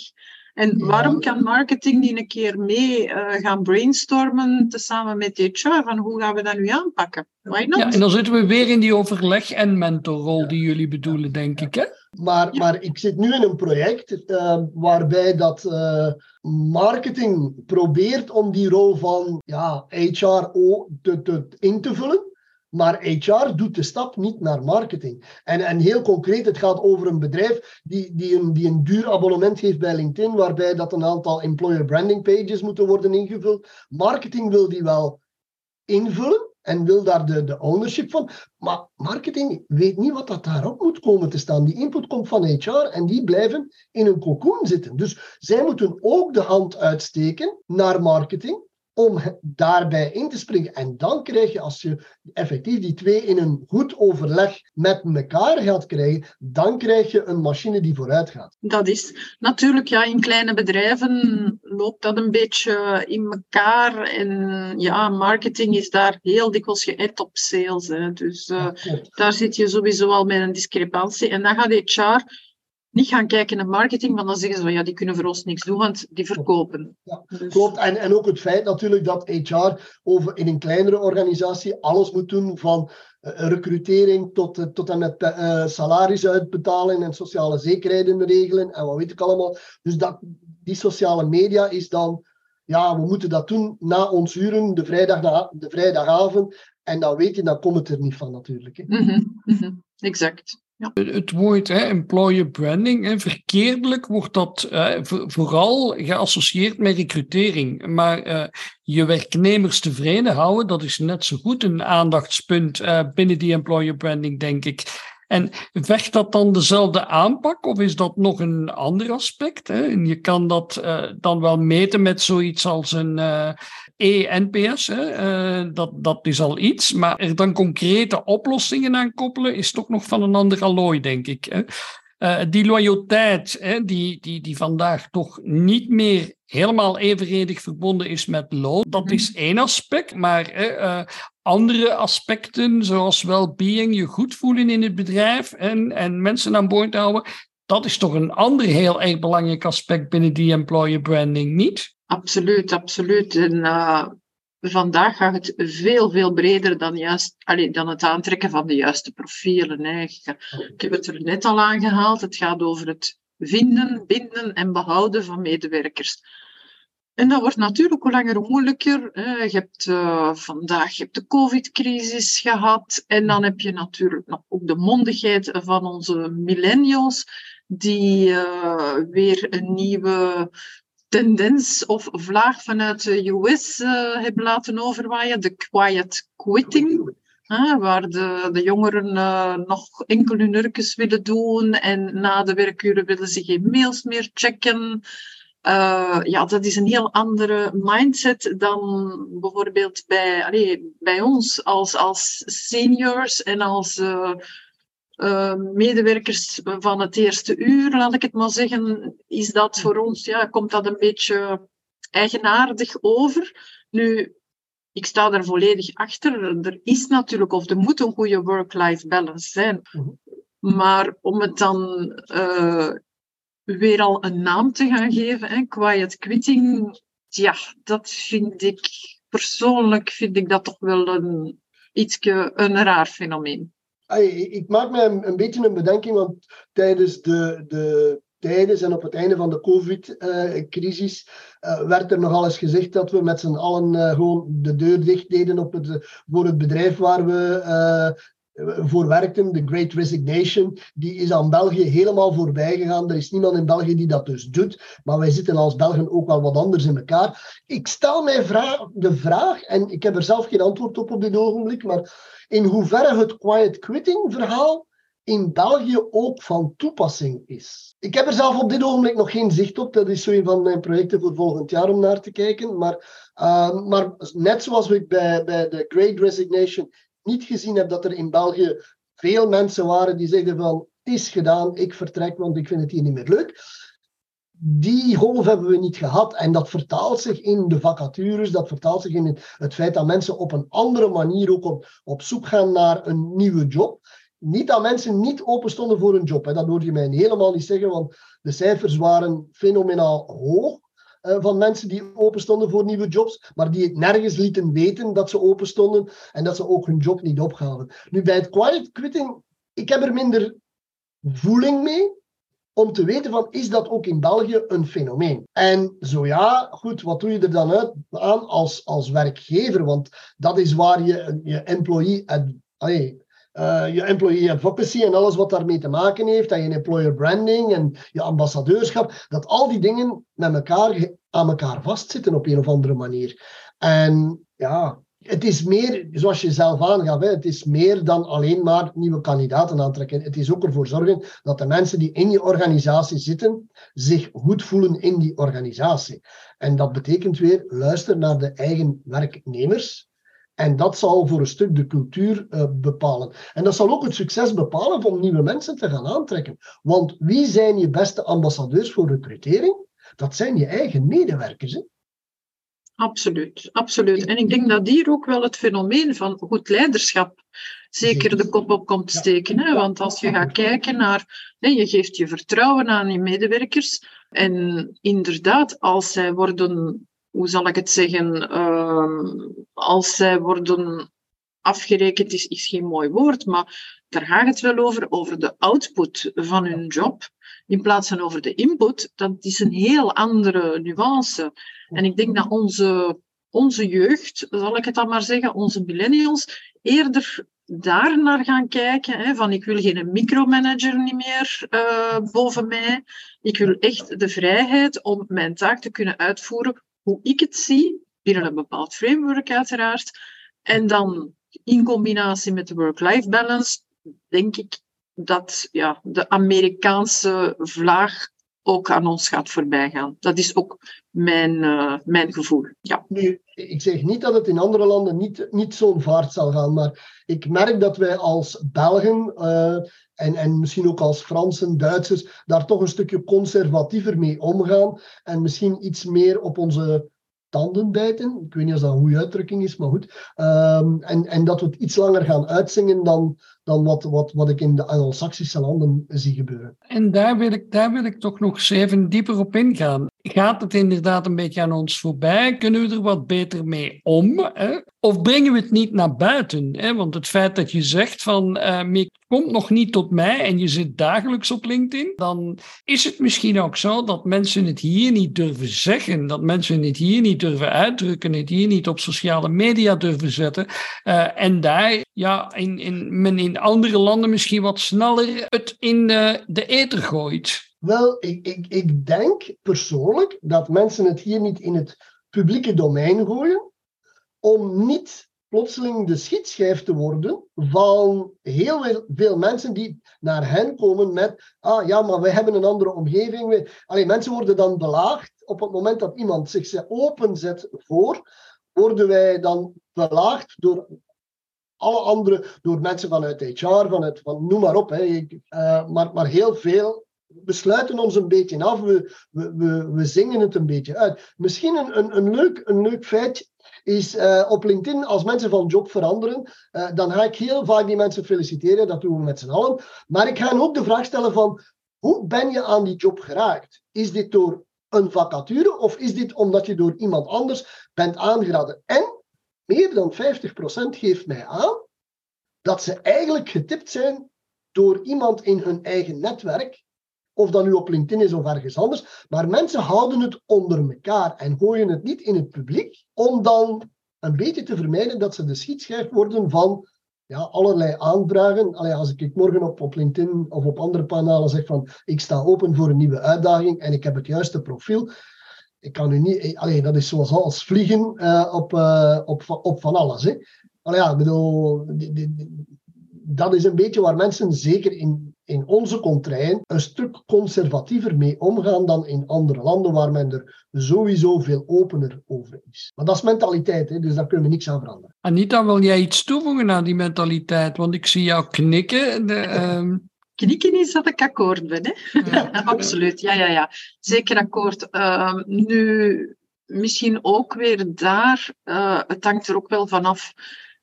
En waarom kan marketing die een keer mee uh, gaan brainstormen samen met HR van hoe gaan we dat nu aanpakken? Why not? Ja, en dan zitten we weer in die overleg- en mentorrol die jullie bedoelen, denk ik. Hè? Maar, maar ik zit nu in een project uh, waarbij dat uh, marketing probeert om die rol van ja, HRO te, te, in te vullen. Maar HR doet de stap niet naar marketing. En, en heel concreet, het gaat over een bedrijf die, die, een, die een duur abonnement heeft bij LinkedIn, waarbij dat een aantal employer branding pages moeten worden ingevuld. Marketing wil die wel invullen en wil daar de, de ownership van. Maar marketing weet niet wat dat daarop moet komen te staan. Die input komt van HR en die blijven in een cocoon zitten. Dus zij moeten ook de hand uitsteken naar marketing om daarbij in te springen. En dan krijg je, als je effectief die twee in een goed overleg met elkaar gaat krijgen, dan krijg je een machine die vooruit gaat. Dat is natuurlijk, ja, in kleine bedrijven loopt dat een beetje in elkaar. En ja, marketing is daar heel dikwijls geënt op sales. Hè. Dus uh, daar zit je sowieso al met een discrepantie. En dan gaat HR niet gaan kijken naar marketing, want dan zeggen ze van ja, die kunnen voor ons niks doen, want die verkopen. Ja, dus- Klopt, en, en ook het feit natuurlijk dat HR over, in een kleinere organisatie alles moet doen van uh, recrutering tot, uh, tot en met uh, salaris uitbetalen en sociale zekerheden regelen en wat weet ik allemaal. Dus dat, die sociale media is dan, ja, we moeten dat doen na ons uren, de, vrijdag na, de vrijdagavond. En dan weet je, dan komt het er niet van natuurlijk. Mm -hmm, mm -hmm, exact. Ja. Het woord hè, employer branding, hè, verkeerdelijk wordt dat uh, vooral geassocieerd met recrutering. Maar uh, je werknemers tevreden houden, dat is net zo goed een aandachtspunt uh, binnen die employer branding, denk ik. En vecht dat dan dezelfde aanpak of is dat nog een ander aspect? Hè? En je kan dat dan wel meten met zoiets als een E-NPS, uh, dat, dat is al iets. Maar er dan concrete oplossingen aan koppelen, is toch nog van een ander allooi, denk ik. Hè. Uh, die loyaliteit, hè, die, die, die vandaag toch niet meer helemaal evenredig verbonden is met loon, dat is één aspect. Maar uh, andere aspecten, zoals well-being, je goed voelen in het bedrijf en, en mensen aan boord houden, dat is toch een ander heel erg belangrijk aspect binnen die employer branding, niet? Absoluut, absoluut. En uh, vandaag gaat het veel, veel breder dan, juist, allee, dan het aantrekken van de juiste profielen. Hè. Ik heb het er net al aangehaald. Het gaat over het vinden, binden en behouden van medewerkers. En dat wordt natuurlijk hoe langer hoe moeilijker. Je hebt uh, vandaag je hebt de COVID-crisis gehad. En dan heb je natuurlijk nog ook de mondigheid van onze millennials, die uh, weer een nieuwe tendens of vlaag vanuit de US uh, hebben laten overwaaien, de quiet quitting. Waar de, de jongeren uh, nog enkel hun nurkes willen doen en na de werkuren willen ze geen mails meer checken. ja, dat is een heel andere mindset dan bijvoorbeeld bij, bij ons als, als seniors en als medewerkers van het eerste uur, laat ik het maar zeggen, is dat voor ons, ja, komt dat een beetje eigenaardig over. Nu, ik sta daar volledig achter. Er is natuurlijk, of er moet een goede work-life balance zijn. Maar om het dan uh, weer al een naam te gaan geven, hè, quiet quitting, ja, dat vind ik persoonlijk vind ik dat toch wel een ietsje een raar fenomeen ik maak me een, beetje een bedenking, want tijdens de, de tijdens en op het einde van de COVID-crisis uh, werd er nogal eens gezegd dat we met z'n allen uh, gewoon de deur dicht deden op het, voor het bedrijf waar we uh, voor werkten, de Great Resignation. Die is aan België helemaal voorbij gegaan. Er is niemand in België die dat dus doet. Maar wij zitten als Belgen ook wel wat anders in elkaar. Ik stel mij vraag, de vraag, en ik heb er zelf geen antwoord op op dit ogenblik, maar in hoeverre het quiet quitting verhaal in België ook van toepassing is. Ik heb er zelf op dit ogenblik nog geen zicht op. Dat is zo van mijn projecten voor volgend jaar om naar te kijken. Maar, uh, maar net zoals ik bij, bij de Great Resignation niet gezien heb dat er in België veel mensen waren die zeiden van is gedaan, ik vertrek, want ik vind het hier niet meer leuk die golf hebben we niet gehad. En dat vertaalt zich in de vacatures, dat vertaalt zich in het feit dat mensen op een andere manier ook op, op zoek gaan naar een nieuwe job. Niet dat mensen niet open stonden voor een job. Hè. Dat hoor je mij helemaal niet zeggen, want de cijfers waren fenomenaal hoog. Uh, van mensen die open stonden voor nieuwe jobs, maar die het nergens lieten weten dat ze open stonden en dat ze ook hun job niet opgaven. Nu, bij het quiet quitting, ik heb er minder voeling mee, om te weten van, is dat ook in België een fenomeen? En zo ja, goed, wat doe je er dan uit, aan als, als werkgever? Want dat is waar je je employee, ad, uh, je employee advocacy en alles wat daarmee te maken heeft, en je employer branding en je ambassadeurschap, dat al die dingen met elkaar aan elkaar vastzitten op een of andere manier. En ja, het is meer, zoals je zelf aangaf, het is meer dan alleen maar nieuwe kandidaten aantrekken. Het is ook ervoor zorgen dat de mensen die in je organisatie zitten, zich goed voelen in die organisatie. En dat betekent weer, luister naar de eigen werknemers. En dat zal voor een stuk de cultuur uh, bepalen. En dat zal ook het succes bepalen om nieuwe mensen te gaan aantrekken. Want wie zijn je beste ambassadeurs voor recrutering? Dat zijn je eigen medewerkers. Hè? Absoluut, absoluut. En ik denk dat hier ook wel het fenomeen van goed leiderschap zeker de kop op komt steken. Hè? Want als je gaat kijken naar, hè, je geeft je vertrouwen aan je medewerkers. En inderdaad, als zij worden, hoe zal ik het zeggen, uh, als zij worden afgerekend, is, is geen mooi woord, maar daar gaat het wel over, over de output van hun job in plaats van over de input, dat is een heel andere nuance. En ik denk dat onze, onze jeugd, zal ik het dan maar zeggen, onze millennials, eerder daar naar gaan kijken. Hè, van ik wil geen micromanager niet meer uh, boven mij. Ik wil echt de vrijheid om mijn taak te kunnen uitvoeren hoe ik het zie, binnen een bepaald framework uiteraard. En dan in combinatie met de work-life balance, denk ik dat ja, de Amerikaanse vlaag ook aan ons gaat voorbijgaan. Dat is ook mijn, uh, mijn gevoel. Ja. Nu, ik zeg niet dat het in andere landen niet, niet zo'n vaart zal gaan, maar ik merk dat wij als Belgen uh, en, en misschien ook als Fransen, Duitsers, daar toch een stukje conservatiever mee omgaan en misschien iets meer op onze tanden bijten. Ik weet niet of dat een goede uitdrukking is, maar goed. Um, en, en dat we het iets langer gaan uitzingen dan, dan wat, wat, wat ik in de Anglo-Saxische landen zie gebeuren. En daar wil, ik, daar wil ik toch nog eens even dieper op ingaan. Gaat het inderdaad een beetje aan ons voorbij? Kunnen we er wat beter mee om? Hè? Of brengen we het niet naar buiten? Hè? Want het feit dat je zegt van uh, komt nog niet tot mij en je zit dagelijks op LinkedIn, dan is het misschien ook zo dat mensen het hier niet durven zeggen, dat mensen het hier niet durven uitdrukken, het hier niet op sociale media durven zetten. Uh, en daar ja, in, in, men in andere landen misschien wat sneller het in de, de ether gooit. Wel, ik, ik, ik denk persoonlijk dat mensen het hier niet in het publieke domein gooien, om niet plotseling de schietschijf te worden van heel veel mensen die naar hen komen met, ah ja, maar wij hebben een andere omgeving. Allee, mensen worden dan belaagd op het moment dat iemand zich openzet voor, worden wij dan belaagd door alle andere, door mensen vanuit HR, vanuit, van, noem maar op. Hè. Uh, maar, maar heel veel we sluiten ons een beetje af, we, we, we, zingen het een beetje uit. Misschien een, een, een, leuk, een leuk feit is uh, op LinkedIn, als mensen van job veranderen, uh, dan ga ik heel vaak die mensen feliciteren, dat doen we met z'n allen. Maar ik ga ook de vraag stellen van, hoe ben je aan die job geraakt? Is dit door een vacature of is dit omdat je door iemand anders bent aangeraden? En meer dan 50% geeft mij aan dat ze eigenlijk getipt zijn door iemand in hun eigen netwerk of dat nu op LinkedIn is of ergens anders. Maar mensen houden het onder elkaar en gooien het niet in het publiek, om dan een beetje te vermijden dat ze de schietschijf worden van ja, allerlei aanvragen. Allee, als ik morgen op, op LinkedIn of op andere kanalen zeg van ik sta open voor een nieuwe uitdaging en ik heb het juiste profiel. Ik kan u niet, allee, dat is zoals als vliegen uh, op, uh, op, op van alles. Hè. Allee, ja, bedoel, die, die, dat is een beetje waar mensen zeker in in onze contrain een stuk conservatiever mee omgaan dan in andere landen waar men er sowieso veel opener over is. Maar dat is mentaliteit, hè, dus daar kunnen we niks aan veranderen. Anita, wil jij iets toevoegen aan die mentaliteit? Want ik zie jou knikken. De, uh... *laughs* Knikken is dat ik akkoord ben, hè? Ja. *laughs* Absoluut, ja, ja, ja. Zeker akkoord. Uh, nu, misschien ook weer daar, uh, het hangt er ook wel vanaf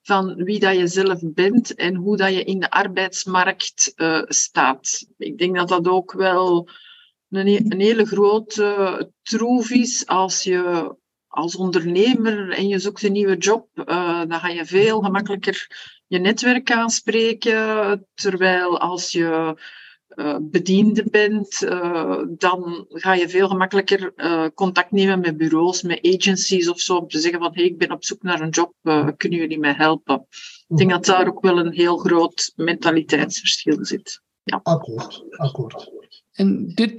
van wie dat je zelf bent en hoe dat je in de arbeidsmarkt uh, staat. Ik denk dat dat ook wel een, een hele grote troef is als je als ondernemer en je zoekt een nieuwe job, uh, dan ga je veel gemakkelijker je netwerk aanspreken. Terwijl als je uh, bediende bent, uh, dan ga je veel gemakkelijker contact nemen met bureaus, met agencies of zo, om te zeggen van hey, ik ben op zoek naar een job, kunnen jullie mij helpen? Ik denk dat daar ook wel een heel groot mentaliteitsverschil zit. Ja. Akkoord, akkoord. En dit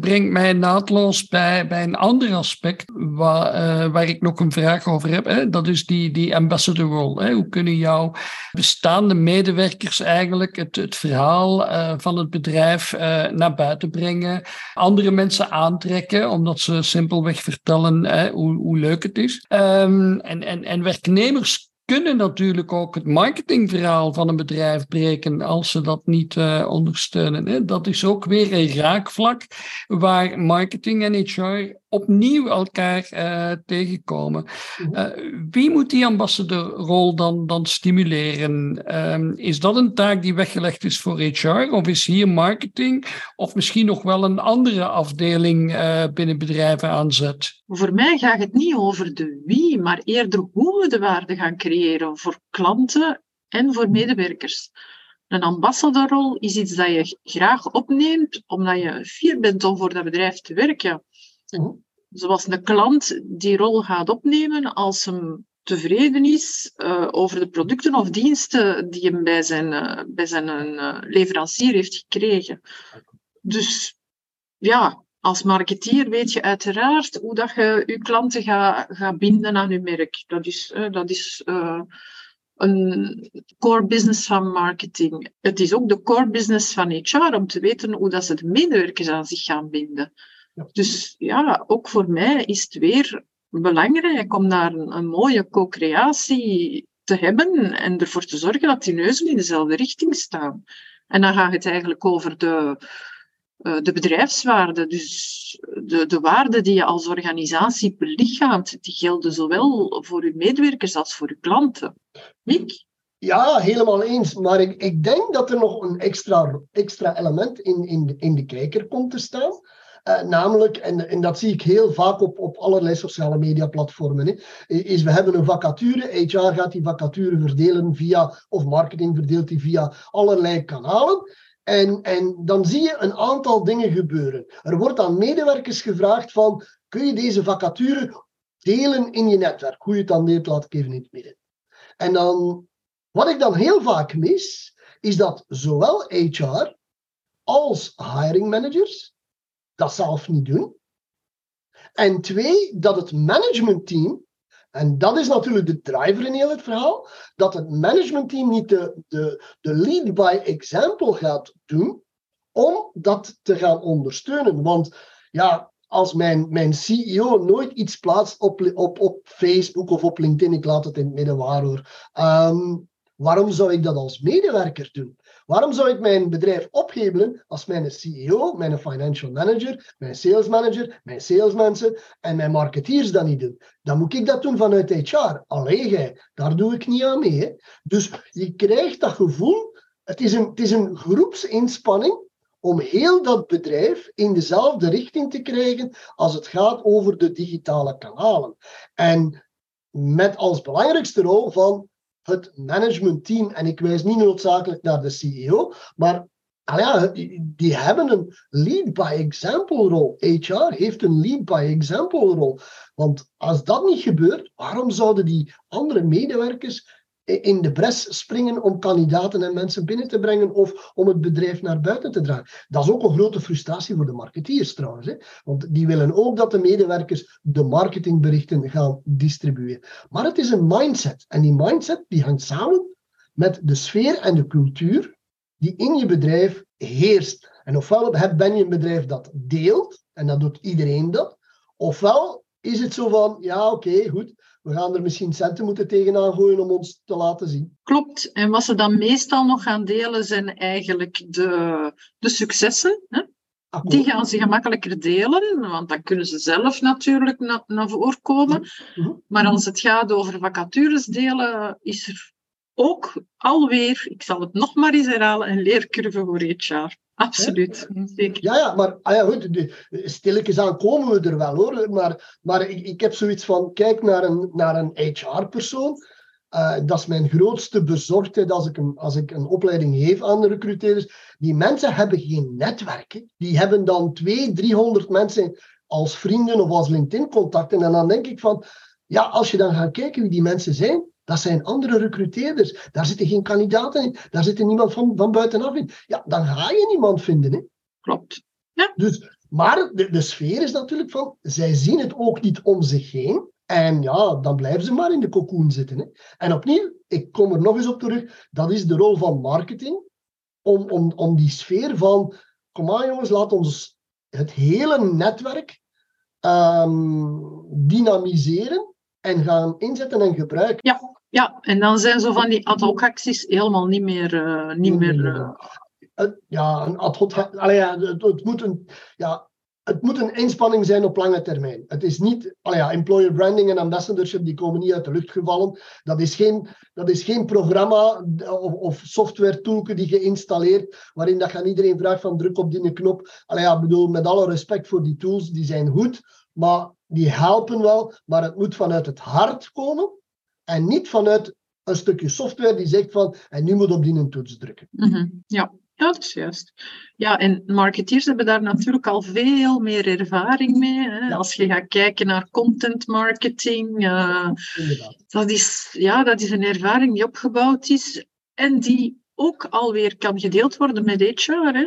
brengt mij naadloos bij, bij een ander aspect waar, uh, waar ik nog een vraag over heb. Hè? Dat is die, die ambassador role. Hè? Hoe kunnen jouw bestaande medewerkers eigenlijk het, het verhaal uh, van het bedrijf naar buiten brengen, andere mensen aantrekken, omdat ze simpelweg vertellen hoe, hoe leuk het is. Um, en, en, en werknemers kunnen natuurlijk ook het marketingverhaal van een bedrijf breken als ze dat niet uh, ondersteunen. Hè. Dat is ook weer een raakvlak waar marketing en HR opnieuw elkaar uh, tegenkomen. Uh, wie moet die ambassadorrol dan, dan stimuleren? Um, is dat een taak die weggelegd is voor HR? Of is hier marketing of misschien nog wel een andere afdeling uh, binnen bedrijven aanzet? Voor mij gaat het niet over de wie, maar eerder hoe we de waarde gaan creëren voor klanten en voor medewerkers. Een ambassadorrol is iets dat je graag opneemt, omdat je fier bent om voor dat bedrijf te werken. Zoals een klant die rol gaat opnemen als hem tevreden is uh, over de producten of diensten die hem bij zijn, uh, bij zijn uh, leverancier heeft gekregen. Dus ja, als marketeer weet je uiteraard hoe dat je je klanten gaat, gaat binden aan je merk. Dat is, dat is een core business van marketing. Het is ook de core business van HR om te weten hoe dat ze de medewerkers aan zich gaan binden. Dus ja, ook voor mij is het weer belangrijk om daar een, een mooie co-creatie te hebben en ervoor te zorgen dat die neuzen in dezelfde richting staan. En dan gaat het eigenlijk over de, uh, de bedrijfswaarde. Dus de, de waarden die je als organisatie belichaamt, die gelden zowel voor uw medewerkers als voor uw klanten. Mick? Ja, helemaal eens. Maar ik, ik denk dat er nog een extra, extra element in, in, de, in de kijker komt te staan. Uh, namelijk, en, en dat zie ik heel vaak op, op allerlei sociale media platformen, hè, is we hebben een vacature, HR gaat die vacature verdelen via, of marketing verdeelt die via allerlei kanalen. En, en dan zie je een aantal dingen gebeuren. Er wordt aan medewerkers gevraagd van, kun je deze vacature delen in je netwerk? Hoe je het dan deelt, laat ik even in het midden. En dan, wat ik dan heel vaak mis, is dat zowel HR als hiring managers dat zelf niet doen. En twee, dat het managementteam, en dat is natuurlijk de driver in heel het verhaal, dat het managementteam niet de, de, de lead by example gaat doen om dat te gaan ondersteunen. Want ja, als mijn, mijn CEO nooit iets plaatst op, op, op Facebook of op LinkedIn, ik laat het in het midden waar hoor, um, waarom zou ik dat als medewerker doen? Waarom zou ik mijn bedrijf opgeven als mijn CEO, mijn financial manager, mijn sales manager, mijn salesmensen en mijn marketeers dat niet doen? Dan moet ik dat doen vanuit HR. Alleen daar doe ik niet aan mee. Dus je krijgt dat gevoel, het is een, het is een groepsinspanning om heel dat bedrijf in dezelfde richting te krijgen als het gaat over de digitale kanalen. En met als belangrijkste rol van het managementteam, en ik wijs niet noodzakelijk naar de CEO, maar ja, die, hebben een lead by example rol. HR heeft een lead by example rol. Want als dat niet gebeurt, waarom zouden die andere medewerkers in de bres springen om kandidaten en mensen binnen te brengen of om het bedrijf naar buiten te dragen. Dat is ook een grote frustratie voor de marketeers trouwens. Hè? Want die willen ook dat de medewerkers de marketingberichten gaan distribueren. Maar het is een mindset. En die mindset die hangt samen met de sfeer en de cultuur die in je bedrijf heerst. En ofwel ben je een bedrijf dat deelt, en dat doet iedereen dat, ofwel is het zo van, ja oké, goed, we gaan er misschien centen moeten tegenaan gooien om ons te laten zien. Klopt. En wat ze dan meestal nog gaan delen zijn eigenlijk de, de successen. Hè? Die gaan ze gemakkelijker delen, want dan kunnen ze zelf natuurlijk naar, naar voren komen. Mhm. Mhm. Maar als het gaat over vacatures delen, is er ook alweer, ik zal het nog maar eens herhalen, een leercurve voor HR. Absoluut. Ja, ja, maar ah ja, goed, stilletjes aan komen we er wel hoor. Maar, maar ik, ik heb zoiets van: kijk naar een, naar een HR-persoon. Uh, dat is mijn grootste bezorgdheid als ik, een, als ik een opleiding geef aan de recruteerders. Die mensen hebben geen netwerk. Die hebben dan 200, 300 mensen als vrienden of als LinkedIn-contacten. En dan denk ik van, ja, als je dan gaat kijken wie die mensen zijn, dat zijn andere recruteerders. Daar zitten geen kandidaten in. Daar zit niemand van, van buitenaf in. Ja, dan ga je niemand vinden. Hè? Klopt. Ja. Dus, maar de, de sfeer is natuurlijk van, zij zien het ook niet om zich heen. En ja, dan blijven ze maar in de cocoon zitten. Hè. En opnieuw, ik kom er nog eens op terug, dat is de rol van marketing. Om, om, om die sfeer van, kom aan jongens, laat ons het hele netwerk ehm, dynamiseren en gaan inzetten en gebruiken. Ja, ja, en dan zijn zo van die ad hoc acties helemaal niet meer... Uh, niet meer uh... Ja, een ad hoc... Allee, ja, het, het, moet een... Ja, het moet een inspanning zijn op lange termijn. Het is niet, allee ja, employer branding en ambassadorship, die komen niet uit de lucht gevallen. Dat is geen, dat is geen programma of, of software toolke die je installeert, waarin dat je aan iedereen vraagt van druk op die knop. Allee ja, bedoel, met alle respect voor die tools, die zijn goed, maar die helpen wel, maar het moet vanuit het hart komen en niet vanuit een stukje software die zegt van, en nu moet op die een toets drukken. Mm -hmm. Ja, ja, dat is juist. Ja, en marketeers hebben daar natuurlijk al veel meer ervaring mee. Hè. Ja. Als je gaat kijken naar content marketing, uh, dat, is, ja, dat is een ervaring die opgebouwd is en die ook alweer kan gedeeld worden met HR. Hè.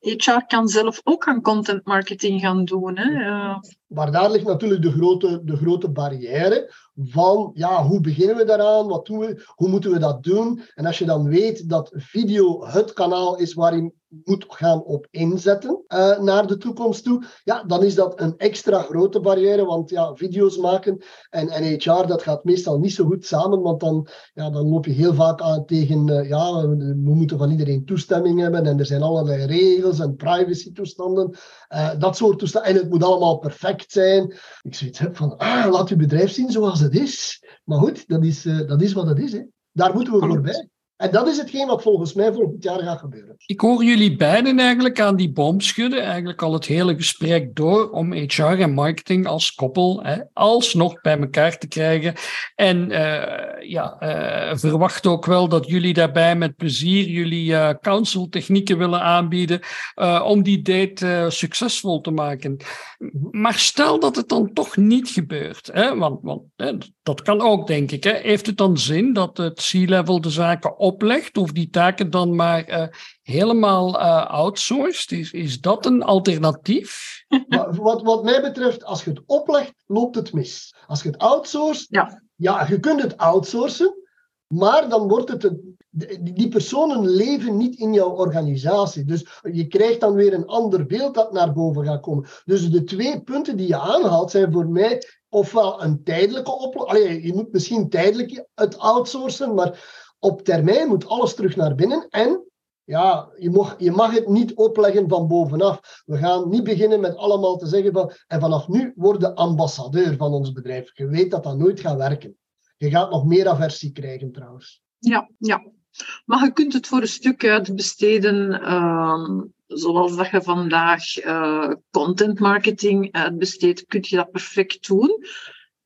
HR kan zelf ook aan content marketing gaan doen. Hè. Uh, maar daar ligt natuurlijk de grote, de grote barrière van ja, hoe beginnen we daaraan, wat doen we, hoe moeten we dat doen. En als je dan weet dat video het kanaal is waar je moet gaan op inzetten uh, naar de toekomst toe, ja, dan is dat een extra grote barrière, want ja, video's maken en, en HR, dat gaat meestal niet zo goed samen, want dan, ja, dan loop je heel vaak aan tegen, uh, ja, we moeten van iedereen toestemming hebben en er zijn allerlei regels en privacy toestanden, uh, dat soort toestanden, en het moet allemaal perfect zijn. Ik zoiets heb van, ah, laat je bedrijf zien zoals het is. Maar goed, dat is, uh, dat is wat het is. Hè. Daar moeten we voorbij. En dat is hetgeen wat volgens mij volgend jaar gaat gebeuren. Ik hoor jullie beiden eigenlijk aan die boom schudden, eigenlijk al het hele gesprek door, om HR en marketing als koppel hè, alsnog bij elkaar te krijgen. En uh, ja, uh, verwacht ook wel dat jullie daarbij met plezier jullie uh, counsel technieken willen aanbieden om die date succesvol te maken. Maar stel dat het dan toch niet gebeurt, hè, want, want hè, dat kan ook, denk ik. Hè. Heeft het dan zin dat het C-level de zaken oplegt of die taken dan maar uh, helemaal uh, outsourced? Is, is dat een alternatief? *laughs* wat, wat mij betreft, als je het oplegt, loopt het mis. Als je het outsourced, ja, ja je kunt het outsourcen, maar dan wordt het een, die personen leven niet in jouw organisatie. Dus je krijgt dan weer een ander beeld dat naar boven gaat komen. Dus de twee punten die je aanhaalt zijn voor mij ofwel een tijdelijke oplossing. Je moet misschien tijdelijk het outsourcen, maar op termijn moet alles terug naar binnen. En ja, je mag, je mag het niet opleggen van bovenaf. We gaan niet beginnen met allemaal te zeggen van. En vanaf nu word de ambassadeur van ons bedrijf. Je weet dat dat nooit gaat werken. Je gaat nog meer aversie krijgen trouwens. Ja, ja. Maar je kunt het voor een stuk uitbesteden. Uh, zoals dat je vandaag uh, content marketing uitbesteedt, kun je dat perfect doen.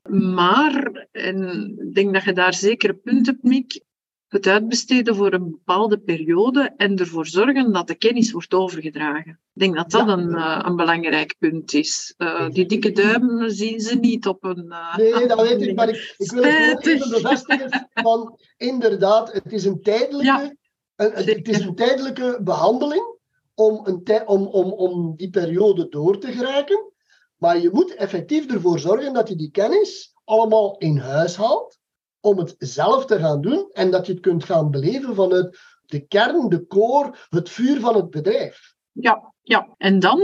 Maar, ik denk dat je daar zeker een punt hebt, Mick, het uitbesteden voor een bepaalde periode en ervoor zorgen dat de kennis wordt overgedragen. Ik denk dat dat ja. een, uh, een belangrijk punt is. Uh, die dikke duim zien ze niet op een. Uh, nee, dat weet ik, maar ik, ik wil het even bevestigen van inderdaad, het is een tijdelijke, ja, een, het is een tijdelijke behandeling om, een tij, om, om, om die periode door te geraken. Maar je moet effectief ervoor zorgen dat je die kennis allemaal in huis haalt om het zelf te gaan doen en dat je het kunt gaan beleven vanuit de kern, de core, het vuur van het bedrijf. Ja, ja. en dan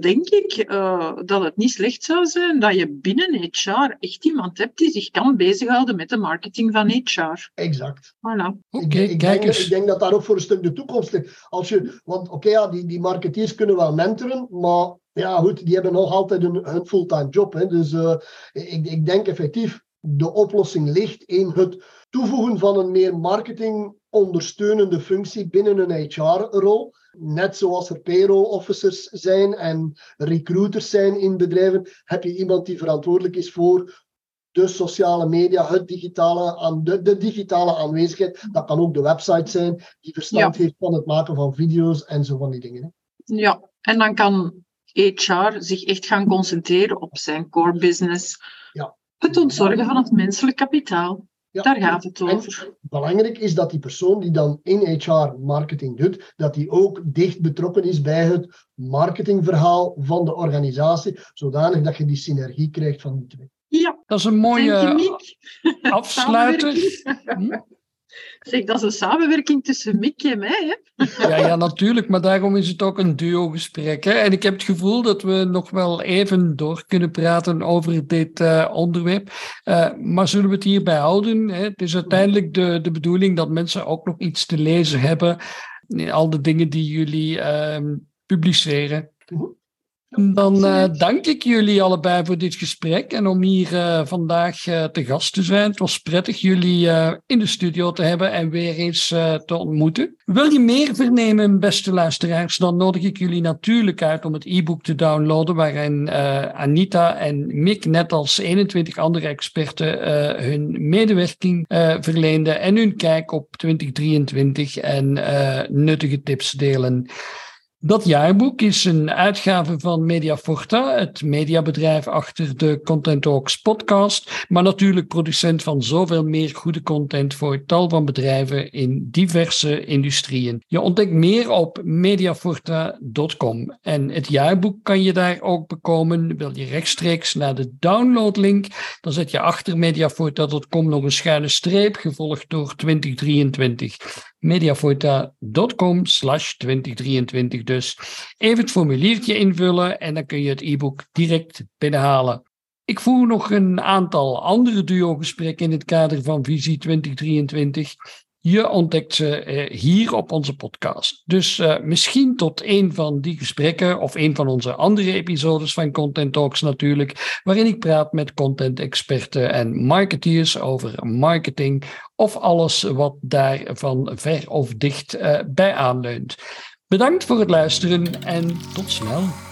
denk ik uh, dat het niet slecht zou zijn dat je binnen HR echt iemand hebt die zich kan bezighouden met de marketing van HR. Exact. Voilà. Okay, ik, ik, denk, ik, denk, dat daar ook voor een stuk de toekomst ligt. Als je, want oké, okay, ja, die, die marketeers kunnen wel mentoren, maar ja, goed, die hebben nog altijd een, hun fulltime job. Hè. Dus uh, ik, ik denk effectief, de oplossing ligt in het toevoegen van een meer marketing ondersteunende functie binnen een HR-rol. Net zoals er payroll officers zijn en recruiters zijn in bedrijven, heb je iemand die verantwoordelijk is voor de sociale media, het digitale, de, de digitale aanwezigheid. Dat kan ook de website zijn, die verstand ja. heeft van het maken van video's en zo van die dingen. Ja, en dan kan HR zich echt gaan concentreren op zijn core business. Ja. Het ontzorgen van het menselijk kapitaal. Daar gaat het over. belangrijk is dat die persoon die dan in HR marketing doet, dat die ook dicht betrokken is bij het marketingverhaal van de organisatie, zodanig dat je die synergie krijgt van die twee. Ja, dat is een mooie afsluiter. *laughs* Zeg, dat is een samenwerking tussen Mick en mij. Hè? Ja, ja, natuurlijk, maar daarom is het ook een duo-gesprek. En ik heb het gevoel dat we nog wel even door kunnen praten over dit uh, onderwerp. Uh, maar zullen we het hierbij houden? Hè? Het is uiteindelijk de, de bedoeling dat mensen ook nog iets te lezen hebben. Al de dingen die jullie uh, publiceren. Dan uh, dank ik jullie allebei voor dit gesprek en om hier uh, vandaag uh, te gast te zijn. Het was prettig jullie in de studio te hebben en weer eens te ontmoeten. Wil je meer vernemen, beste luisteraars, dan nodig ik jullie natuurlijk uit om het e-book te downloaden, waarin Anita en Mick, net als 21 andere experten, hun medewerking verleenden en hun kijk op 2023 en nuttige tips delen. Dat jaarboek is een uitgave van Mediaforta, het mediabedrijf achter de Content Talks podcast, maar natuurlijk producent van zoveel meer goede content voor tal van bedrijven in diverse industrieën. Je ontdekt meer op mediaforta.com en het jaarboek kan je daar ook bekomen. Wil je rechtstreeks naar de downloadlink, dan zet je achter mediaforta.com nog een schuine streep, gevolgd door 2023 mediaforta.com slash 2023 dus. Even het formuliertje invullen en dan kun je het e-book direct binnenhalen. Ik voer nog een aantal andere duo-gesprekken in het kader van Visie 2023. Je ontdekt ze eh, hier op onze podcast. Dus uh, misschien tot een van die gesprekken of een van onze andere episodes van Content Talks natuurlijk, waarin ik praat met content-experten en marketeers over marketing of alles wat daar van ver of dicht uh, bij aanleunt. Bedankt voor het luisteren en tot snel.